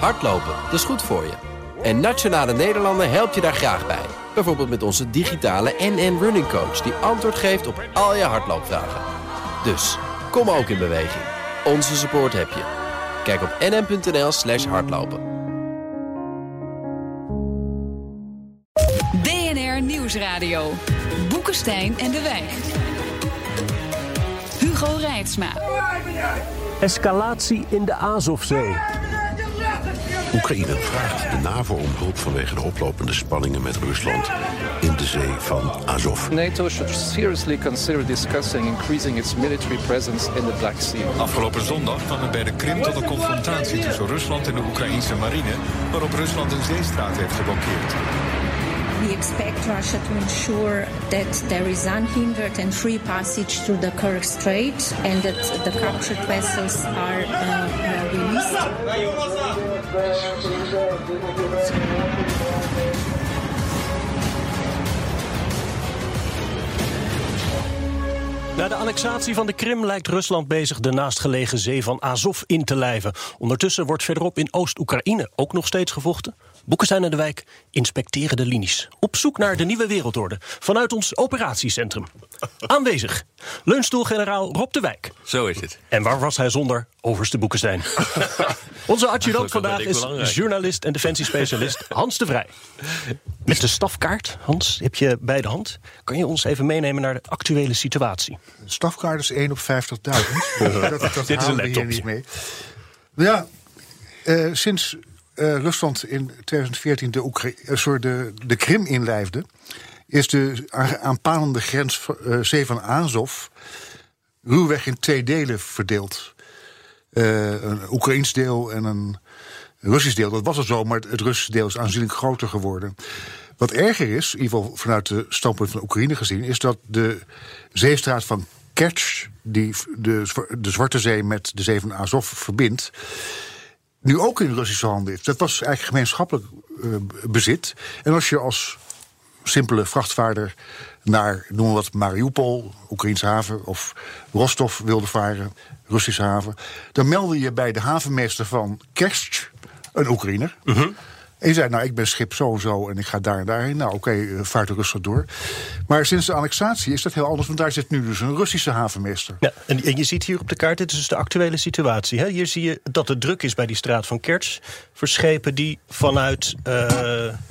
Hardlopen, dat is goed voor je. En Nationale Nederlanden helpt je daar graag bij. Bijvoorbeeld met onze digitale NN Running Coach... die antwoord geeft op al je hardloopvragen. Dus, kom ook in beweging. Onze support heb je. Kijk op nn.nl slash hardlopen. BNR Nieuwsradio. Boekenstein en de Wijk. Hugo Reitsma. Escalatie in de Azovzee. Oekraïne vraagt de NAVO om hulp vanwege de oplopende spanningen met Rusland in de zee van Azov. NATO should seriously consider discussing increasing its military presence in the Black Sea. Afgelopen zondag kwam het bij de Krim tot een confrontatie tussen Rusland en de Oekraïnse marine, waarop Rusland een zeestraat heeft geblokkeerd. We expect Russia to ensure that there is unhindered and free passage through the Kerch Strait and that the captured vessels are uh, released. Na de annexatie van de Krim lijkt Rusland bezig de naastgelegen zee van Azov in te lijven. Ondertussen wordt verderop in Oost-Oekraïne ook nog steeds gevochten. Boekenstein en de Wijk inspecteren de linies. Op zoek naar de nieuwe wereldorde. Vanuit ons operatiecentrum. Aanwezig. Leunstoelgeneraal Rob de Wijk. Zo is het. En waar was hij zonder overste Boekenstein? Onze adjudant vandaag is belangrijk. journalist en defensiespecialist Hans de Vrij. Met de stafkaart, Hans, heb je bij de hand. Kan je ons even meenemen naar de actuele situatie? De stafkaart is 1 op 50.000. dat, dat Dit is een laptop. niet mee. Ja, eh, sinds eh, Rusland in 2014 de, Oekra- eh, sorry, de, de Krim inlijfde... is de aanpalende grens eh, zee van Azov... ruwweg in twee delen verdeeld. Een Oekraïns deel en een Russisch deel. Dat was al zo, maar het, het Russische deel is aanzienlijk groter geworden. Wat erger is, in ieder geval vanuit de standpunt van Oekraïne gezien... is dat de zeestraat van Kerch, die de, de Zwarte Zee met de zee van Azov verbindt... nu ook in Russische handen is. Dat was eigenlijk gemeenschappelijk eh, bezit. En als je als simpele vrachtvaarder naar, noem wat, Mariupol, Oekraïnse haven, of Rostov wilde varen, Russische haven, dan meldde je bij de havenmeester van Kerch, een Oekraïner. En je zei, nou, ik ben schip zo en zo en ik ga daar en daarheen. Nou, oké, eh, vaart er rustig door. Maar sinds de annexatie is dat heel anders, want daar zit nu dus een Russische havenmeester. Ja, en, en je ziet hier op de kaart, dit is dus de actuele situatie. Hè? Hier zie je dat het druk is bij die straat van Kerch. Voor schepen die vanuit, eh,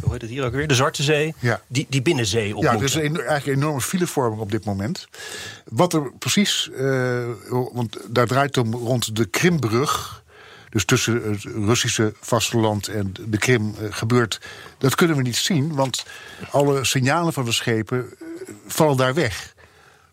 hoe heet het hier ook weer, de Zwarte Zee, Ja. die, die binnenzee op Ja, dus een, eigenlijk een enorme filevorming op dit moment. Wat er precies, eh, want daar draait het om rond de Krimbrug. Dus tussen het Russische vasteland en de Krim eh, gebeurt. Dat kunnen we niet zien, want alle signalen van de schepen eh, vallen daar weg.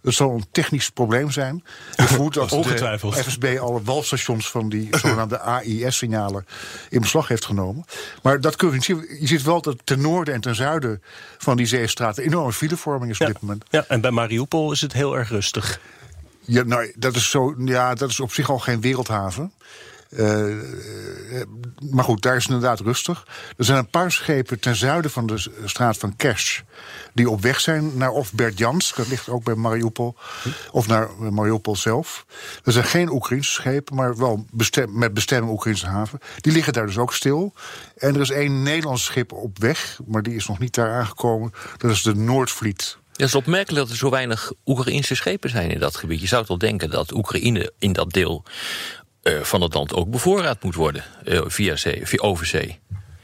Dat zal een technisch probleem zijn. Ik vermoed dat Ongetwijfeld. de FSB alle walstations van die zogenaamde AIS-signalen in beslag heeft genomen. Maar dat kun je niet zien. Je ziet wel dat ten noorden en ten zuiden van die zeestraat een enorme filevorming is op ja. dit moment. ja, en bij Mariupol is het heel erg rustig. Ja, nou, dat is, zo, ja, dat is op zich al geen wereldhaven. Eh, eh, maar goed, daar is inderdaad rustig. Er zijn een paar schepen ten zuiden van de straat van Kerch... die op weg zijn naar of Berdjansk, dat ligt ook bij Mariupol... of naar eh, Mariupol zelf. Er zijn geen Oekraïnse schepen, maar wel met bestemming Oekraïnse haven. Die liggen daar dus ook stil. En er is één Nederlands schip op weg, maar die is nog niet daar aangekomen. Dat is de Noordvliet. Het is opmerkelijk dat er zo weinig Oekraïnse schepen zijn in dat gebied. Je zou toch denken dat Oekraïne in dat deel van het land ook bevoorraad moet worden eh, via zee, via overzee.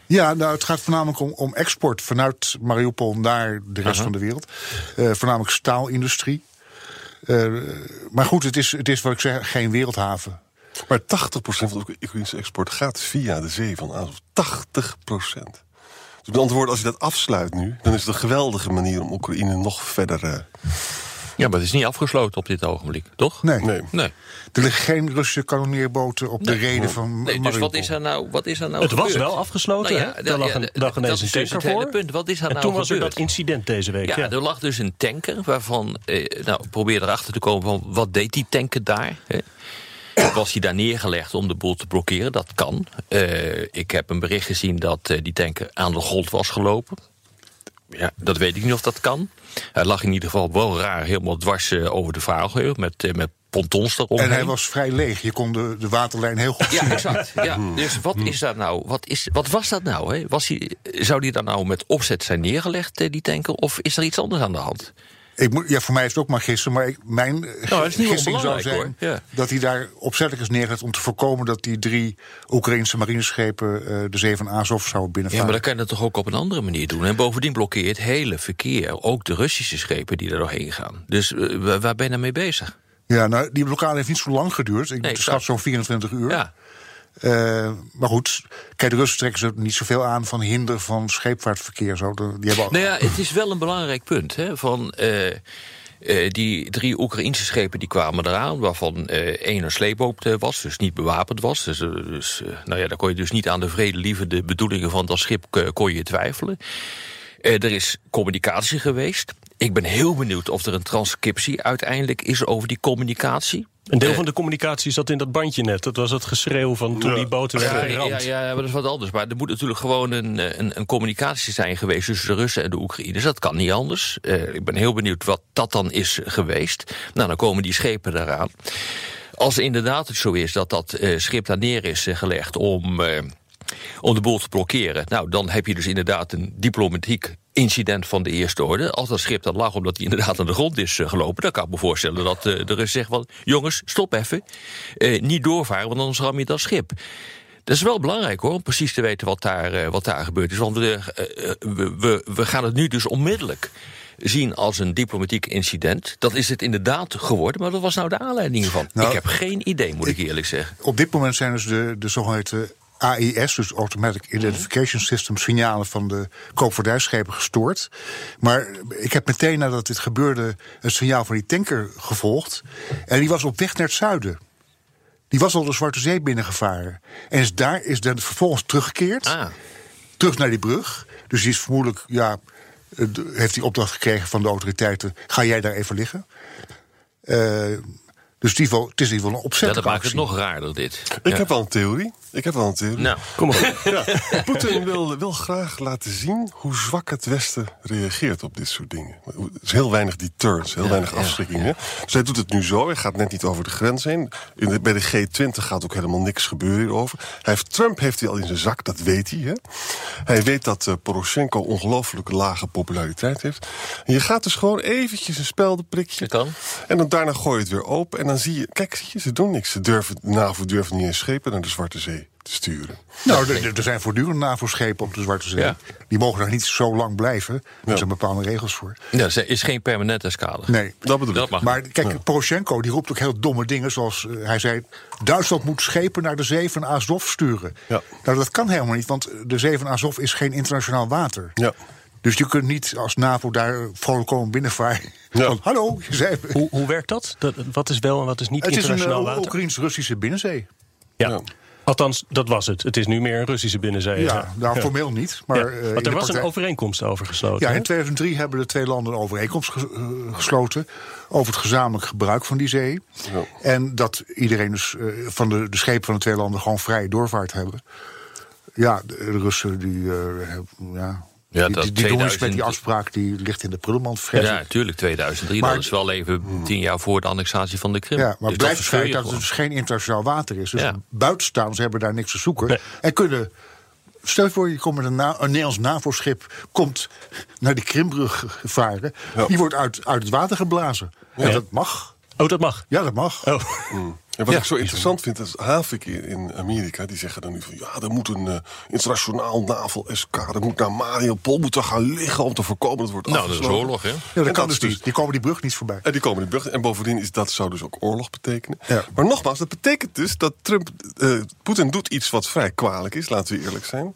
Ja, nou, het gaat voornamelijk om, om export vanuit Mariupol naar de rest Aha. van de wereld. Eh, voornamelijk staalindustrie. Eh, maar goed, het is, het is wat ik zeg, geen wereldhaven. Maar 80% van de Oekraïnse export gaat via de zee van Azov. 80%. Dus met andere woorden, als je dat afsluit nu... dan is het een geweldige manier om Oekraïne nog verder... eh, Ja, maar het is niet afgesloten op dit ogenblik, toch? Nee. nee. Nee. Er liggen geen Russische kanonneerboten op de reden van Nee, dus wat is er nou, wat is er nou het was wel afgesloten, Nou ja, hè? da- Daar lag ja, een, lag dat ineens is een tanker het hele voor. punt. Wat is er en nou toen was er dat incident deze week. Ja, Ja, er lag dus een tanker waarvan... Eh, nou, probeer erachter te komen van wat deed die tanker daar? Hè? Was hij daar neergelegd om de boel te blokkeren? Dat kan. Eh, ik heb een bericht gezien dat eh, die tanker aan de grond was gelopen. Ja, dat weet ik niet of dat kan. Hij lag in ieder geval wel raar helemaal dwars eh, over de vaargeul... met, eh, met pontons eromheen. En hij was vrij leeg. Je kon de, de waterlijn heel goed Ja, zien. exact. Ja. Dus wat is dat nou? Wat, is, wat was dat nou? Hè? Was hij, zou die dan nou met opzet zijn neergelegd, eh, die tanker? Of is er iets anders aan de hand? Ik moet, ja, voor mij is het ook maar gissen, maar ik, mijn eh, dat is niet gissing zou zijn. Ja. dat hij daar opzettelijk is neergelegd om te voorkomen dat die drie Oekraïnse marineschepen eh, de zee van Azov zouden Ja, binnenvaren. maar dan kan je dat toch ook op een andere manier doen. En bovendien blokkeert het hele verkeer, ook de Russische schepen die er doorheen gaan. Dus eh, waar ben je nou mee bezig? Ja, nou, die blokkade heeft niet zo lang geduurd. Ik Nee, schat zo'n 24 uur. Ja. Eh, maar goed, kijk, de Russen trekken ze niet zoveel aan van hinder van scheepvaartverkeer. Zo. Die hebben Nou ja, het is wel een belangrijk punt. Hè, van, eh, eh, die drie Oekraïnse schepen die kwamen eraan, waarvan één een sleepboot was, dus niet bewapend was. Dus, dus nou ja, daar kon je dus niet aan de vredelievende bedoelingen van dat schip kon je twijfelen. Er is communicatie geweest. Ik ben heel benieuwd of er een transcriptie uiteindelijk is over die communicatie. Een deel Eh, van de communicatie zat in dat bandje net. Dat was het geschreeuw van toen die boten werden ja, geramd. ja, ja, maar dat is wat anders. Maar er moet natuurlijk gewoon een, eh, een, een communicatie zijn geweest tussen de Russen en de Oekraïners. Dat kan niet anders. Eh, ik ben heel benieuwd wat dat dan is geweest. Nou, dan komen die schepen eraan. Als inderdaad het zo is dat dat eh, schip daar neer is gelegd om, eh, om de boel te blokkeren, nou, dan heb je dus inderdaad een diplomatiek incident van de eerste orde. Als dat schip dan lag omdat hij inderdaad aan de grond is eh, gelopen, dan kan ik me voorstellen dat eh, de Russen zeggen van, jongens, stop even, Eh, niet doorvaren, want anders ram je dat schip. Dat is wel belangrijk hoor, om precies te weten wat daar, eh, wat daar gebeurd is. Want we, eh, eh, we, we, gaan het nu dus onmiddellijk zien als een diplomatiek incident. Dat is het inderdaad geworden, maar wat was nou de aanleiding van? Nou, ik heb geen idee, moet ik eerlijk zeggen. Op dit moment zijn dus de, de zogeheten AIS, dus Automatic Identification System, signalen van de koopvaardijschepen gestoord. Maar ik heb meteen nadat dit gebeurde het signaal van die tanker gevolgd. En die was op weg naar het zuiden. Die was al de Zwarte Zee binnengevaren. En is daar is dan vervolgens teruggekeerd. Ah. Terug naar die brug. Dus die is vermoedelijk, ja, eh, heeft hij opdracht gekregen van de autoriteiten. Ga jij daar even liggen? Eh, dus die, het is in ieder geval een Ja, opzettelijke dat maakt het nog raarder, dit. Ik Ja. heb wel een theorie. Ik heb wel een theorie. Nou, Kom op. Ja, Poetin wil, wil graag laten zien hoe zwak het Westen reageert op dit soort dingen. Er is heel weinig deterrence, heel weinig afschrikking. hè. Dus hij doet het nu zo, hij gaat net niet over de grens heen. In de, bij de G20 gaat ook helemaal niks gebeuren hierover. Hij heeft, Trump heeft hij al in zijn zak, dat weet hij. Hè. Hij weet dat eh, Poroshenko ongelooflijk lage populariteit heeft. En je gaat dus gewoon eventjes een speldenprikje. Dat kan. En dan daarna gooi je het weer open. En dan zie je, kijk, zie je, ze doen niks. Ze durven, de NAVO durft niet eens schepen naar de Zwarte Zee te sturen. Nou, er, er zijn voortdurend NAVO-schepen op de Zwarte Zee. Ja. Die mogen daar niet zo lang blijven. Er Ja. zijn bepaalde regels voor. ja, er is geen permanent escade. Nee. Dat bedoel Dat ik. mag. Maar kijk, Poroshenko die roept ook heel domme dingen. Zoals eh, hij zei: Duitsland moet schepen naar de zee van Azov sturen. Ja. Nou, dat kan helemaal niet, want de zee van Azov is geen internationaal water. Ja. Dus je kunt niet als NAVO daar vrolijk komen binnenvaren. Ja. Van, hallo, je zei. Hoe, hoe werkt dat? dat? Wat is wel en wat is niet Het is een internationaal uh, water? Oekraïns-Russische binnenzee. Ja. Ja. Althans, dat was het. Het is nu meer een Russische binnenzee. Ja, nou formeel niet. Maar, Ja, eh, Want er was een overeenkomst over gesloten. Ja, in 2003 hebben de twee landen een overeenkomst eh, gesloten over het gezamenlijk gebruik van die zee. Ja. En dat iedereen dus eh, van de, de schepen van de twee landen gewoon vrije doorvaart hebben. Ja, de, de Russen die, eh, hebben, ja, Ja, die, dat die, die doen iets met 2000 die afspraak die ligt in de prullenmand. Ja, natuurlijk, 2003. Maar- dat is wel even tien jaar voor de annexatie van de Krim. Ja, maar Dus blijft het feit dat het dus geen internationaal water is. Dus Ja. buitenstaanders hebben daar niks te zoeken. Nee. En kunnen. Stel je voor, je komt met een, na, een Nederlands NAVO-schip... komt naar de Krimbrug varen. Ja. Die wordt uit, uit het water geblazen. En dat mag. Oh, dat mag. Ja, dat mag. Oh. En wat Ja. ik zo interessant vind, is Havik in- in Amerika, die zeggen dan nu van ja, er moet een eh, internationaal navel-SK, er moet naar Mariupol moeten gaan liggen om te voorkomen dat het wordt Nou, dat is oorlog, hè? Ja, dat kan dat dus niet. Die komen die brug niet voorbij. En die komen de brug. En bovendien is dat zou dus ook oorlog betekenen. Ja. Maar nogmaals, dat betekent dus dat Trump. eh, Poetin doet iets wat vrij kwalijk is, laten we eerlijk zijn.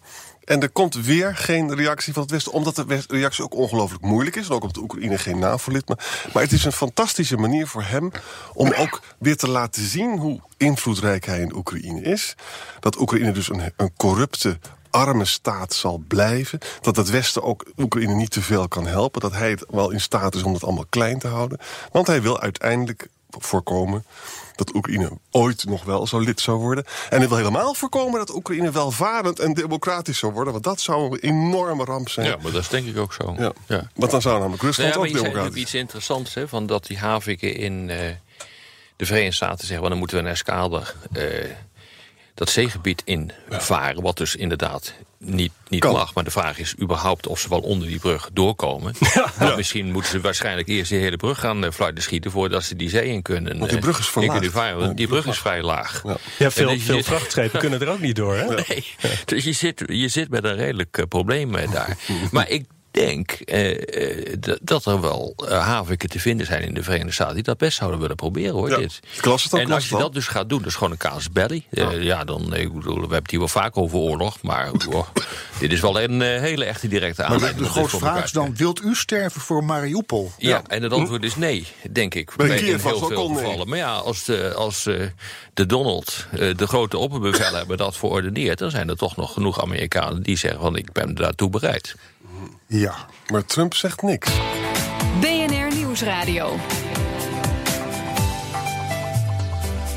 En er komt weer geen reactie van het Westen, omdat de reactie ook ongelooflijk moeilijk is. En ook omdat Oekraïne geen NAVO-lid. Maar, maar het is een fantastische manier voor hem om ook weer te laten zien hoe invloedrijk hij in Oekraïne is. Dat Oekraïne dus een, een corrupte arme staat zal blijven. Dat het Westen ook Oekraïne niet te veel kan helpen. Dat hij het wel in staat is om het allemaal klein te houden. Want hij wil uiteindelijk voorkomen dat Oekraïne ooit nog wel zo lid zou worden. En hij wil helemaal voorkomen dat Oekraïne welvarend en democratisch zou worden. Want dat zou een enorme ramp zijn. Ja, maar dat is denk ik ook zo. Ja. Ja. Want dan zou namelijk Nou Rusland ja, maar ook je zei democratisch iets interessants, hè, van dat die haviken in, eh, de Verenigde Staten zeggen... dan moeten we een escade eh, dat zeegebied invaren... wat dus inderdaad niet, niet mag. Maar de vraag is überhaupt of ze wel onder die brug doorkomen. Want Misschien moeten ze waarschijnlijk eerst die hele brug gaan uh, fluiten schieten... voordat ze die zee in kunnen. Want die eh, brug is in verlaagd. kunnen varen, want Ja, die brug is vrij laag. Ja. Ja, veel, veel zit- vrachtschepen kunnen er ook niet door, hè? Nee. Dus je zit, je zit met een redelijk eh, probleem eh, daar. Maar ik denk eh, eh, dat er wel eh, haviken te vinden zijn in de Verenigde Staten... die dat best zouden willen proberen, hoor. Ja, dit. dan, en als je dat dus gaat doen, dat is gewoon een casus belli. Eh, ja, dan, ik bedoel, we hebben het hier wel vaak over oorlog... maar oh, dit is wel een hele echte directe Maar de, aanleiding. de om dit grote vraag is dan, wilt u sterven voor Mariupol? Ja, en het antwoord is nee, denk ik. Bij in heel veel nee. gevallen. Maar ja, als de, als, eh, de Donald, eh, de grote opperbevelhebber, dat verordeneert... dan zijn er toch nog genoeg Amerikanen die zeggen van... ik ben daartoe bereid. Ja. Maar Trump zegt niks. BNR Nieuwsradio.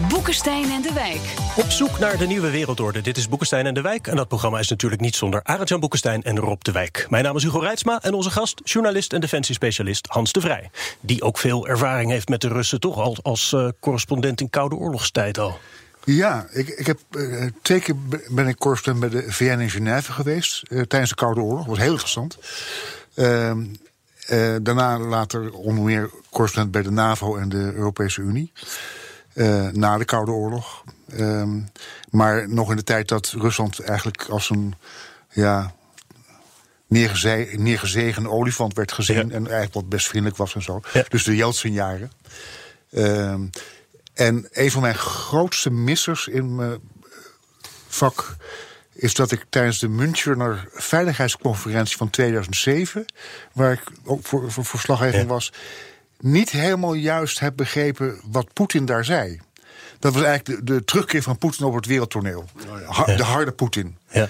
Boekenstein en de Wijk. Op zoek naar de nieuwe wereldorde. Dit is Boekenstein en de Wijk. En dat programma is natuurlijk niet zonder Arend-Jan Boekenstein en Rob de Wijk. Mijn naam is Hugo Reitsma en onze gast, journalist en defensiespecialist Hans de Vrij. Die ook veel ervaring heeft met de Russen, toch al als eh, correspondent in Koude Oorlogstijd al. Ja, ik, ik heb eh, twee keer be- ben ik correspondent bij de VN in Genève geweest eh, tijdens de Koude Oorlog. Dat was heel interessant. Ehm, eh, daarna later onder meer correspondent bij de NAVO en de Europese Unie. na de Koude Oorlog. Ehm, maar nog in de tijd dat Rusland eigenlijk als een ja, neergeze neergezegen olifant werd gezien. Ja. En eigenlijk wat best vriendelijk was en zo. Ja. Dus de Yeltsin-jaren. Ehm, en een van mijn grootste missers in mijn vak is dat ik tijdens de Münchener Veiligheidsconferentie van 2007, waar ik ook voor, voor verslaggeving Ja. was, niet helemaal juist heb begrepen wat Poetin daar zei. Dat was eigenlijk de, de terugkeer van Poetin op het wereldtoneel. Ha- De harde Poetin. Ja.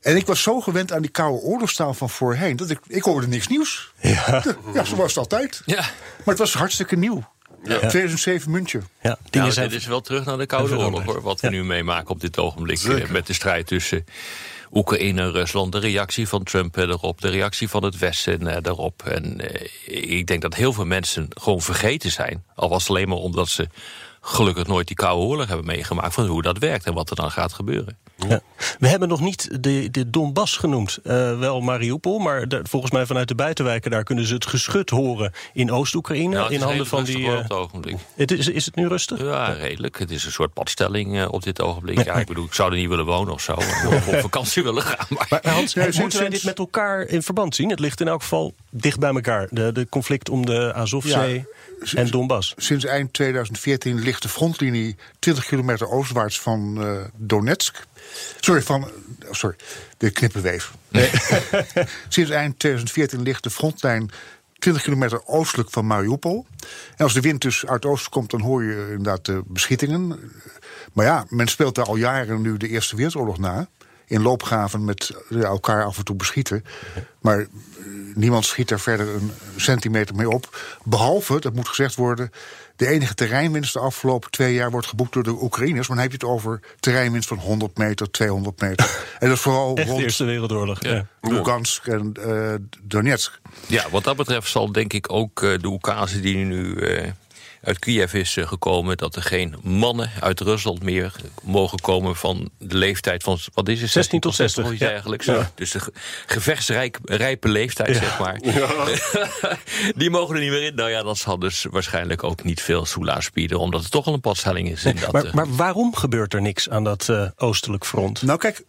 En ik was zo gewend aan die koude oorlogstaal van voorheen... dat ik, ik hoorde niks nieuws. Ja. Ja, zo was het altijd. Ja, Maar het was hartstikke nieuw. 2007 München. Ja, dingen nou, zijn dit is wel terug naar de Koude. Oorlog, hoor. Wat we Ja. nu meemaken op dit ogenblik. Zeker. eh, Met de strijd tussen Oekraïne en Rusland. De reactie van Trump eh, erop. De reactie van het Westen eh, daarop. En eh, ik denk dat heel veel mensen gewoon vergeten zijn. Al was het alleen maar omdat ze gelukkig nooit die Koude Oorlog hebben meegemaakt. Van hoe dat werkt en wat er dan gaat gebeuren. Ja. We hebben nog niet de, de Donbass genoemd. Eh, wel Mariupol, maar de- volgens mij vanuit de buitenwijken daar kunnen ze het geschut horen in Oost-Oekraïne. Nou, in handen van die. eh, op het ogenblik. het is, is het nu rustig? Ja, redelijk. Het is een soort padstelling eh, op dit ogenblik. Ja, ik bedoel, ik zou er niet willen wonen of zo. Of op vakantie willen gaan. Maar, Maar Hans, Ja, sinds- moeten wij dit met elkaar in verband zien? Het ligt in elk geval dicht bij elkaar. De, de conflict om de Azovzee en Donbass. Sinds eind 2014 ligt de frontlinie 20 kilometer oostwaarts van eh, Donetsk. Sorry, van. Sorry, de knippenweef. Sinds eind 2014 ligt de frontlijn 20 kilometer oostelijk van Mariupol. En als de wind dus uit het oosten komt, dan hoor je inderdaad de beschietingen. Maar ja, men speelt daar al jaren nu de Eerste Wereldoorlog na. In loopgraven met ja, elkaar af en toe beschieten. Maar eh, niemand schiet daar verder een centimeter mee op. Behalve, dat moet gezegd worden, de enige terreinwinst de afgelopen twee jaar wordt geboekt door de Oekraïners. Maar dan heb je het over terreinwinst van 100 meter, 200 meter. en dat is vooral Echt de rond Eerste Wereldoorlog. Ja. Lugansk en eh, Donetsk. Ja, wat dat betreft zal denk ik ook eh, de Oekase die nu eh, uit Kiev is eh, gekomen... dat er geen mannen uit Rusland meer mogen komen van de leeftijd van... wat is het? 16 tot 60, of iets ja. dergelijks. Ja. Dus de ge- gevechtsrijpe leeftijd, zeg maar. die mogen er niet meer in. Nou ja, dat zal dus waarschijnlijk ook niet veel soelaas bieden... omdat het toch al een padstelling is. In dat, Maar, eh, maar waarom gebeurt er niks aan dat eh, oostelijk front? Nou kijk,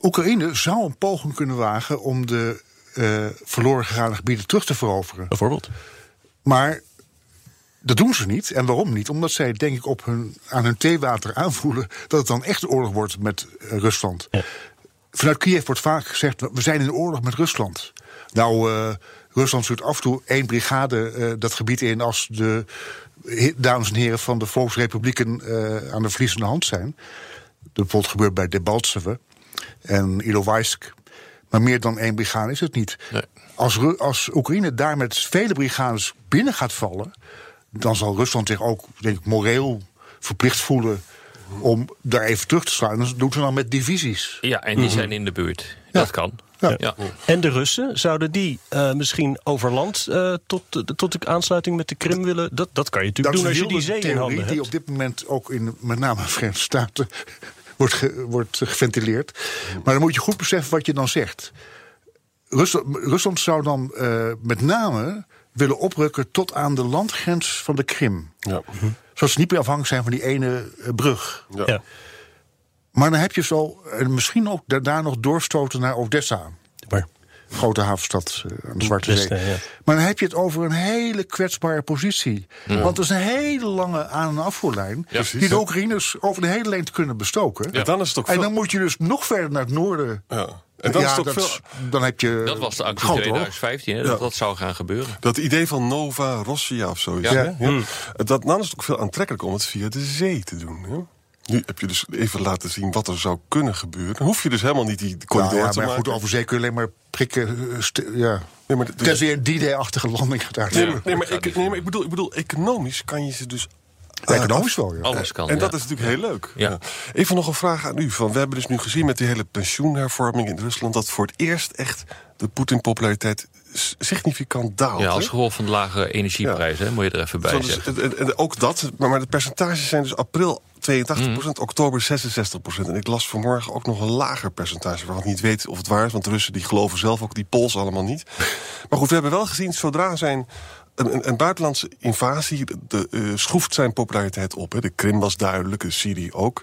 Oekraïne zou een poging kunnen wagen om de eh, verloren gegaane gebieden terug te veroveren. Bijvoorbeeld. Maar dat doen ze niet. En waarom niet? Omdat zij, denk ik, op hun, aan hun theewater aanvoelen dat het dan echt oorlog wordt met eh, Rusland. Ja. Vanuit Kiev wordt vaak gezegd: we zijn in oorlog met Rusland. Nou, eh, Rusland stuurt af en toe één brigade eh, dat gebied in als de dames en heren van de Volksrepublieken aan de verliezende hand zijn. Dat bijvoorbeeld gebeurt bij Debaltseve en Ilovaisk. Maar meer dan één brigade is het niet. Nee. Als, Ru- als Oekraïne daar met vele brigades binnen gaat vallen, dan zal Rusland zich ook denk ik, moreel verplicht voelen om daar even terug te slaan. Dat doen ze dan met divisies. Ja, en die zijn in de buurt. Dat kan. Ja. Ja. En de Russen, zouden die eh, misschien over land eh, tot, tot de aansluiting met de Krim willen? Dat, dat kan je natuurlijk Dat doen als je die zee in theorie handen die op dit moment ook in met name de Verenigde Staten wordt, ge- wordt geventileerd. Maar dan moet je goed beseffen wat je dan zegt. Rusland, Rusland zou dan eh, met name willen oprukken tot aan de landgrens van de Krim. Ja. Zodat ze niet meer afhankelijk zijn van die ene eh, brug. Ja. Ja. Maar dan heb je zo misschien ook daarna nog doorstoten naar Odessa. Maar, Grote havenstad eh, aan de Zwarte Zee. Ja. Maar dan heb je het over een hele kwetsbare positie. Want er is een hele lange aan- en afvoerlijn... die de. Oekraïners over de hele lengte kunnen bestoken. En dan is het ook En dan moet je dus nog verder naar het noorden. Ja. En dan is ja, dat, veel... dan heb je Dat was de actie goud, hoor. 2015, hè, dat dat zou gaan gebeuren. Dat idee van Nova Rossia of zoiets. Ja. hè? Ja. Dat, dan is het ook veel aantrekkelijker om het via de zee te doen. Hè? Nu heb je dus even laten zien wat er zou kunnen gebeuren. Dan hoef je dus helemaal niet die Nou corridor ja, te maar maken. goed, over zee kun je alleen maar prikken. eh, ja. Nee, maar, dus- Tenzij een D-Day-achtige landing gaat nee, nee, maar, dat ik, nee, maar ik, bedoel, ik bedoel, economisch kan je ze dus... Ja, economisch wel, ja. Alles kan. En ja. dat is natuurlijk heel leuk. Ja. Even nog een vraag aan u. Van, we hebben dus nu gezien met die hele pensioenhervorming in Rusland... dat voor het eerst echt de Poetin-populariteit significant daalt. Ja, als gevolg van de lage energieprijzen, hè, moet je er even bij Zo, dus, zeggen. en, en- en ook dat, maar, maar de percentages zijn dus april 82% oktober 66% En ik las vanmorgen ook nog een lager percentage... waarvan ik niet weet of het waar is, want de Russen die geloven zelf ook die Pools allemaal niet. Maar goed, we hebben wel gezien, zodra zijn... Een, een, een buitenlandse invasie de, eh, schroeft zijn populariteit op. Hè. De Krim was duidelijk, de Syrië ook.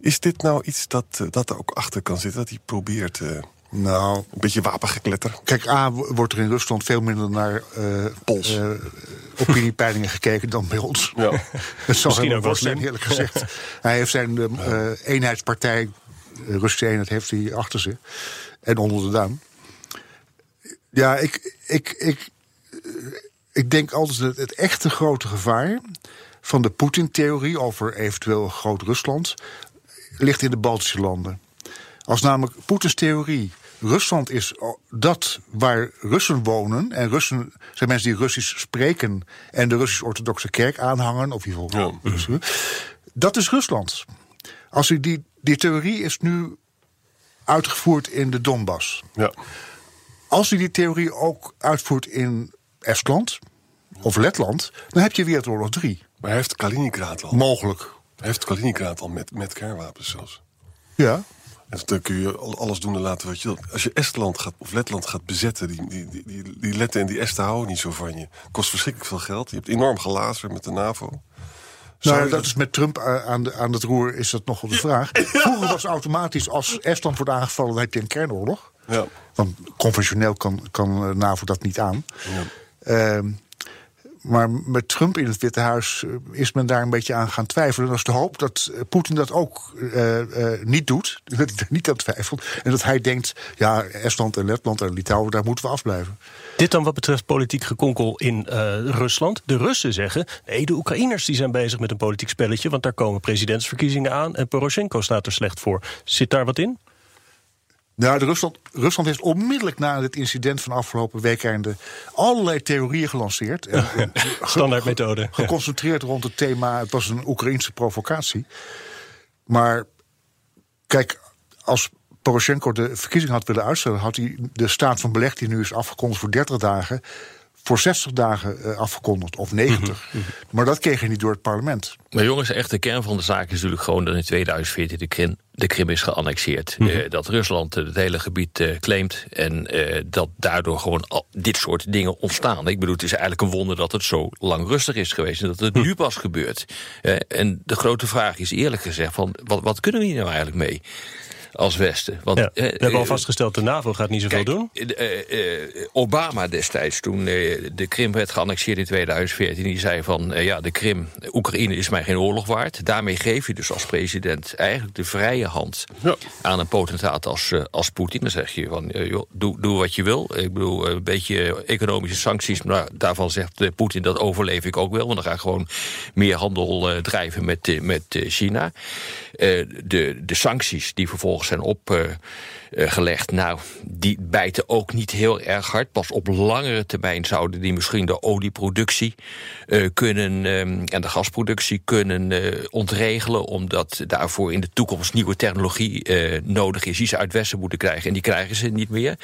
Is dit nou iets dat, eh, dat er ook achter kan zitten? Dat hij probeert eh, een Nou, beetje wapengekletter? kijk, A, wordt er in Rusland veel minder naar eh Pols. opiniepeilingen gekeken dan bij ons. Ja. Het zal Misschien ook wel zijn, eerlijk gezegd. Hij heeft zijn eenheidspartij, Russische eenheid, heeft hij achter zich. En onder de duim. Ja, ik, ik, ik, ik denk altijd dat het echte grote gevaar van de Poetin-theorie over eventueel groot Rusland ligt in de Baltische landen. Als namelijk Poetins theorie. Rusland is o- dat waar Russen wonen. En Russen zijn mensen die Russisch spreken. en de Russisch-Orthodoxe Kerk aanhangen. of in ieder geval. Dat is Rusland. Als u die, die theorie is nu uitgevoerd in de Donbass. Ja. Als u die theorie ook uitvoert in Estland. of Letland. dan heb je Wereldoorlog 3. Maar hij heeft Kaliningrad al. Mogelijk. Hij heeft Kaliningrad al met, met kernwapens zelfs. Ja. En dan kun je al- alles doen en laten wat je wilt. Als je Estland gaat, of Letland gaat bezetten, die, die, die, die, Letten en die Esten houden niet zo van je. Kost verschrikkelijk veel geld. Je hebt enorm gelazer met de NAVO. Zou Nou, dat is met Trump aan, de, aan het roer is dat nog wel de vraag. Vroeger was automatisch, als Estland wordt aangevallen, dan heb je een kernoorlog. Ja. Want conventioneel kan, kan eh, NAVO dat niet aan. Ehm, maar met Trump in het Witte Huis eh, is men daar een beetje aan gaan twijfelen. En dat is de hoop dat eh, Poetin dat ook eh, niet doet. Dat hij er niet aan twijfelt. En dat hij denkt, ja, Estland en Letland en Litouwen, daar moeten we afblijven. Dit dan wat betreft politiek gekonkel in Rusland. De Russen zeggen, nee, de Oekraïners die zijn bezig met een politiek spelletje... want daar komen presidentsverkiezingen aan en Poroshenko staat er slecht voor. Zit daar wat in? Nou, de Rusland, Rusland heeft onmiddellijk na het incident van afgelopen weekende allerlei theorieën gelanceerd. En, en ge- Standaardmethode. ge- Geconcentreerd rond het thema, het was een Oekraïnse provocatie. Maar kijk, als Poroshenko de verkiezing had willen uitstellen, had hij de staat van beleg die nu is afgekondigd voor 30 dagen, voor 60 dagen eh, afgekondigd, of 90. Maar dat kreeg hij niet door het parlement. Maar jongens, echt de kern van de zaak is natuurlijk gewoon dat in 2014 de Krim, de Krim is geannexeerd. Mhm. Eh, dat Rusland eh, het hele gebied eh, claimt en dat daardoor gewoon al dit soort dingen ontstaan. Ik bedoel, het is eigenlijk een wonder dat het zo lang rustig is geweest en dat het nu pas gebeurt. En de grote vraag is eerlijk gezegd van wat, wat kunnen we hier nou eigenlijk mee? Als Westen. Want, Ja, we eh, hebben al eh, vastgesteld, de NAVO gaat niet zoveel Kijk, doen. eh, eh, Obama destijds, toen de Krim werd geannexeerd in 2014... die zei van, ja, de Krim, Oekraïne is mij geen oorlog waard. Daarmee geef je dus als president eigenlijk de vrije hand... Ja. aan een potentaat als, als Poetin. Dan zeg je van, joh, doe, doe wat je wil. Ik bedoel, een beetje economische sancties... maar daarvan zegt Poetin, dat overleef ik ook wel... want dan ga ik gewoon meer handel drijven met, met China. De, de sancties die vervolgens zijn opgelegd, nou, die bijten ook niet heel erg hard. Pas op langere termijn zouden die misschien de olieproductie eh, kunnen ehm, en de gasproductie kunnen eh, ontregelen, omdat daarvoor in de toekomst nieuwe technologie eh, nodig is die ze uit Westen moeten krijgen. En die krijgen ze niet meer.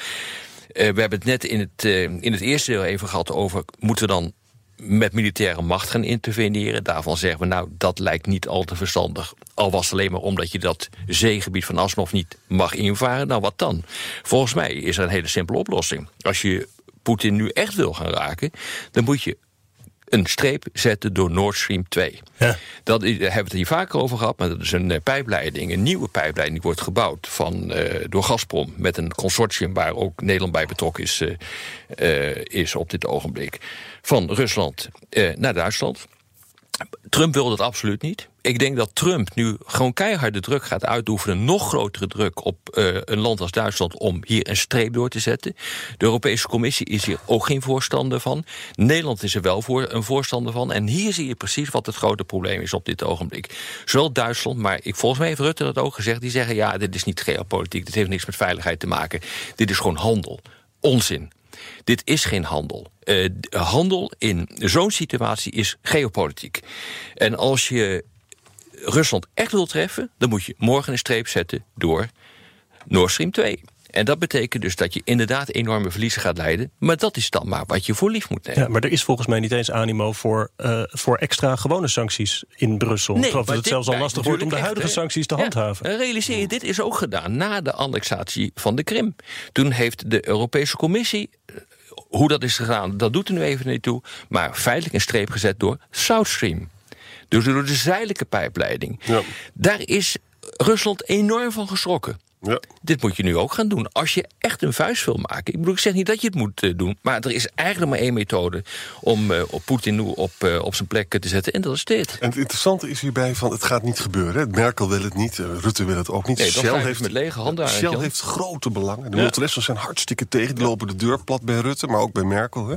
we hebben het net in het, in het eerste deel even gehad over moeten we dan met militaire macht gaan interveneren. Daarvan zeggen we, nou, dat lijkt niet al te verstandig. Al was het alleen maar omdat je dat zeegebied van Asnov niet mag invaren. Nou, wat dan? Volgens mij is er een hele simpele oplossing. Als je Poetin nu echt wil gaan raken, dan moet je een streep zetten door Nord Stream 2. Ja. Dat hebben we het hier vaker over gehad, maar dat is een uh, pijpleiding, een nieuwe pijpleiding die wordt gebouwd van, uh, door Gazprom met een consortium waar ook Nederland bij betrokken is, uh, is op dit ogenblik. Van Rusland naar Duitsland. Trump wil dat absoluut niet. Ik denk dat Trump nu gewoon keiharde druk gaat uitoefenen, nog grotere druk op uh, een land als Duitsland om hier een streep door te zetten. De Europese Commissie is hier ook geen voorstander van. Nederland is er wel voor een voorstander van. En hier zie je precies wat het grote probleem is op dit ogenblik. Zowel Duitsland, maar ik, volgens mij heeft Rutte dat ook gezegd. Die zeggen: ja, dit is niet geopolitiek, dit heeft niks met veiligheid te maken. Dit is gewoon handel. Onzin. Dit is geen handel. Uh, handel in zo'n situatie is geopolitiek. En als je Rusland echt wil treffen, dan moet je morgen een streep zetten door Nord Stream 2. En dat betekent dus dat je inderdaad enorme verliezen gaat leiden. Maar dat is dan maar wat je voor lief moet nemen. Ja, maar er is volgens mij niet eens animo voor, uh, voor extra gewone sancties in Brussel. Nee, ik geloof dat het zelfs al lastig wordt om de huidige sancties te handhaven. Ja, realiseer je, dit is ook gedaan na de annexatie van de Krim. Toen heeft de Europese Commissie hoe dat is gegaan, dat doet er nu even niet toe. Maar feitelijk een streep gezet door South Stream. Dus door de zuidelijke pijpleiding. Ja. Daar is Rusland enorm van geschrokken. Ja. Dit moet je nu ook gaan doen. Als je echt een vuist wil maken. Ik bedoel, ik zeg niet dat je het moet uh, doen. Maar er is eigenlijk maar één methode om uh, op Poetin nu op, uh, op zijn plek te zetten. En dat is dit. En het interessante is hierbij van het gaat niet gebeuren. Merkel wil het niet. Rutte wil het ook niet. Nee, Shell heeft met lege handen Shell heeft grote belangen. De ja. multinationals zijn hartstikke tegen. Die lopen de deur plat bij Rutte, maar ook bij Merkel. Hè.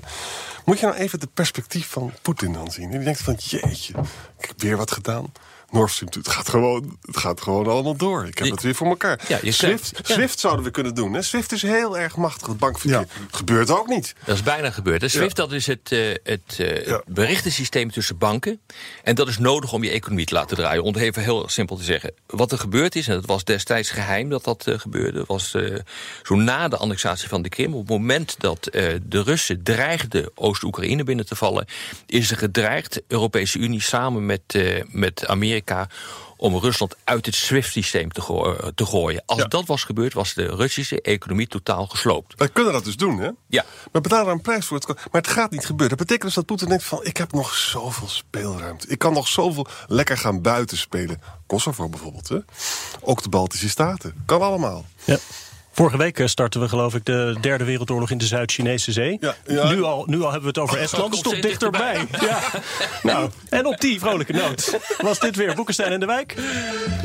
Moet je nou even het perspectief van Poetin dan zien? Die denkt van jeetje, ik heb weer wat gedaan. Nord Stream het gaat gewoon, het gaat gewoon allemaal door. Ik heb het weer voor elkaar. Ja, Swift, Swift zouden we kunnen doen. Hè? Swift is heel erg machtig, het bankverkeer. Ja. Gebeurt ook niet. Dat is bijna gebeurd. Hè? Swift dat is het, uh, het uh, berichtensysteem tussen banken. En dat is nodig om je economie te laten draaien. Om het even heel simpel te zeggen. Wat er gebeurd is, en het was destijds geheim dat dat uh, gebeurde... was zo na de annexatie van de Krim. Op het moment dat de Russen dreigden Oost-Oekraïne binnen te vallen... is er gedreigd, Europese Unie samen met, met Amerika om Rusland uit het SWIFT-systeem te, eh, te, gooien. Als dat was gebeurd, was de Russische economie totaal gesloopt. Wij kunnen dat dus doen, hè? Ja. We betalen een prijs voor het. Maar het gaat niet gebeuren. Dat betekent dus dat Poetin denkt van... ik heb nog zoveel speelruimte. Ik kan nog zoveel lekker gaan buiten spelen. Kosovo bijvoorbeeld, hè? Ook de Baltische Staten. Kan allemaal. Ja. Vorige week eh, starten we geloof ik de derde wereldoorlog in de Zuid-Chinese Zee. Ja, ja. Nu, al, nu al hebben we het over Estland, dat is toch dichterbij. Ja. Nou, en op die vrolijke noot was dit weer Boekenstein en de Wijk.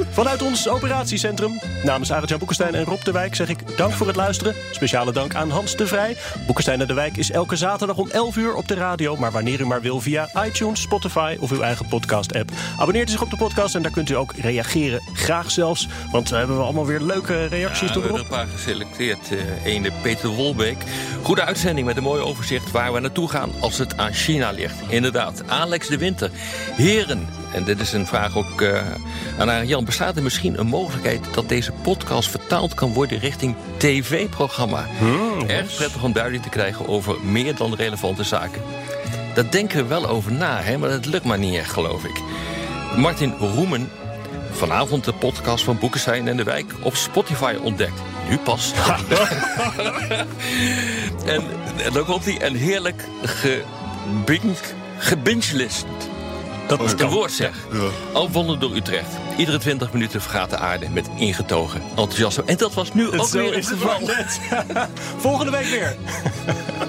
Vanuit ons operatiecentrum, namens Arend-Jan Boekenstein en Rob de Wijk... zeg ik dank voor het luisteren. Speciale dank aan Hans de Vrij. Boekenstein en de Wijk is elke zaterdag om 11 uur op de radio... maar wanneer u maar wil via iTunes, Spotify of uw eigen podcast-app. Abonneert u zich op de podcast en daar kunt u ook reageren. Graag zelfs, want we hebben allemaal weer leuke reacties ja, erop geselecteerd. Uh, ene Peter Wolbeek. Goede uitzending met een mooi overzicht waar we naartoe gaan als het aan China ligt. Inderdaad, Alex de Winter. Heren, en dit is een vraag ook uh, aan Jan. Bestaat er misschien een mogelijkheid dat deze podcast vertaald kan worden richting tv-programma? Hmm, Erg prettig om duiding te krijgen over meer dan relevante zaken. Daar denken we wel over na, hè, maar dat lukt maar niet echt, geloof ik. Martin Roemen vanavond de podcast van Boekenstein en de Wijk op Spotify ontdekt nu pas. en, en dan komt hij een heerlijk gebingelist. Dat is een woord zeg. Ja. door Utrecht. Iedere 20 minuten vergaat de aarde met ingetogen enthousiasme. En dat was nu ook weer het geval. Volgende week weer.